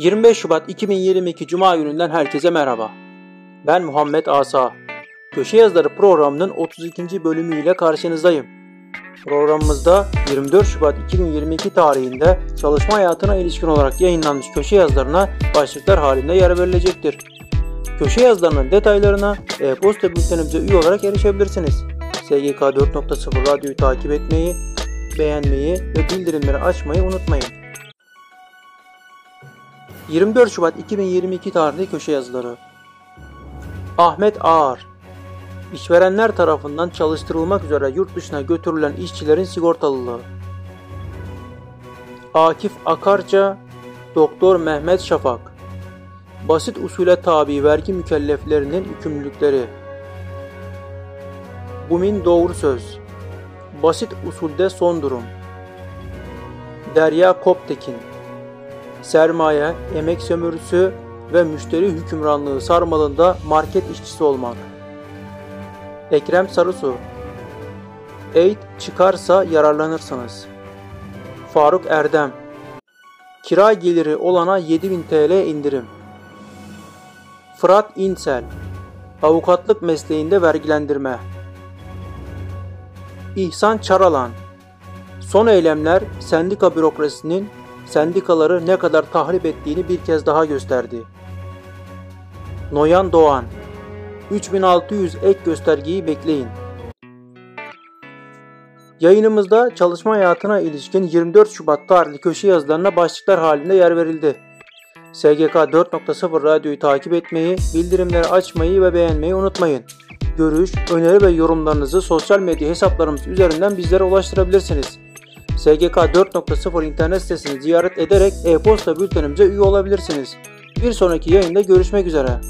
25 Şubat 2022 Cuma gününden herkese merhaba. Ben Muhammed Asa. Köşe Yazıları programının 32. bölümüyle karşınızdayım. Programımızda 24 Şubat 2022 tarihinde çalışma hayatına ilişkin olarak yayınlanmış köşe yazılarına başlıklar halinde yer verilecektir. Köşe yazılarının detaylarına e-posta bültenimize üye olarak erişebilirsiniz. SGK 4.0 radyoyu takip etmeyi, beğenmeyi ve bildirimleri açmayı unutmayın. 24 Şubat 2022 tarihli köşe yazıları. Ahmet Ağar İşverenler tarafından çalıştırılmak üzere yurt dışına götürülen işçilerin sigortalılığı. Akif Akarca, Doktor Mehmet Şafak Basit usule tabi vergi mükelleflerinin yükümlülükleri. Bumin Doğru Söz Basit usulde son durum. Derya Koptekin sermaye, emek sömürüsü ve müşteri hükümranlığı sarmalında market işçisi olmak. Ekrem Sarısu Eğit çıkarsa yararlanırsınız. Faruk Erdem Kira geliri olana 7000 TL indirim. Fırat İnsel Avukatlık mesleğinde vergilendirme. İhsan Çaralan Son eylemler sendika bürokrasinin sendikaları ne kadar tahrip ettiğini bir kez daha gösterdi. Noyan Doğan 3600 ek göstergeyi bekleyin. Yayınımızda çalışma hayatına ilişkin 24 Şubat tarihli köşe yazılarına başlıklar halinde yer verildi. SGK 4.0 radyoyu takip etmeyi, bildirimleri açmayı ve beğenmeyi unutmayın. Görüş, öneri ve yorumlarınızı sosyal medya hesaplarımız üzerinden bizlere ulaştırabilirsiniz. SGK 4.0 internet sitesini ziyaret ederek e-posta bültenimize üye olabilirsiniz. Bir sonraki yayında görüşmek üzere.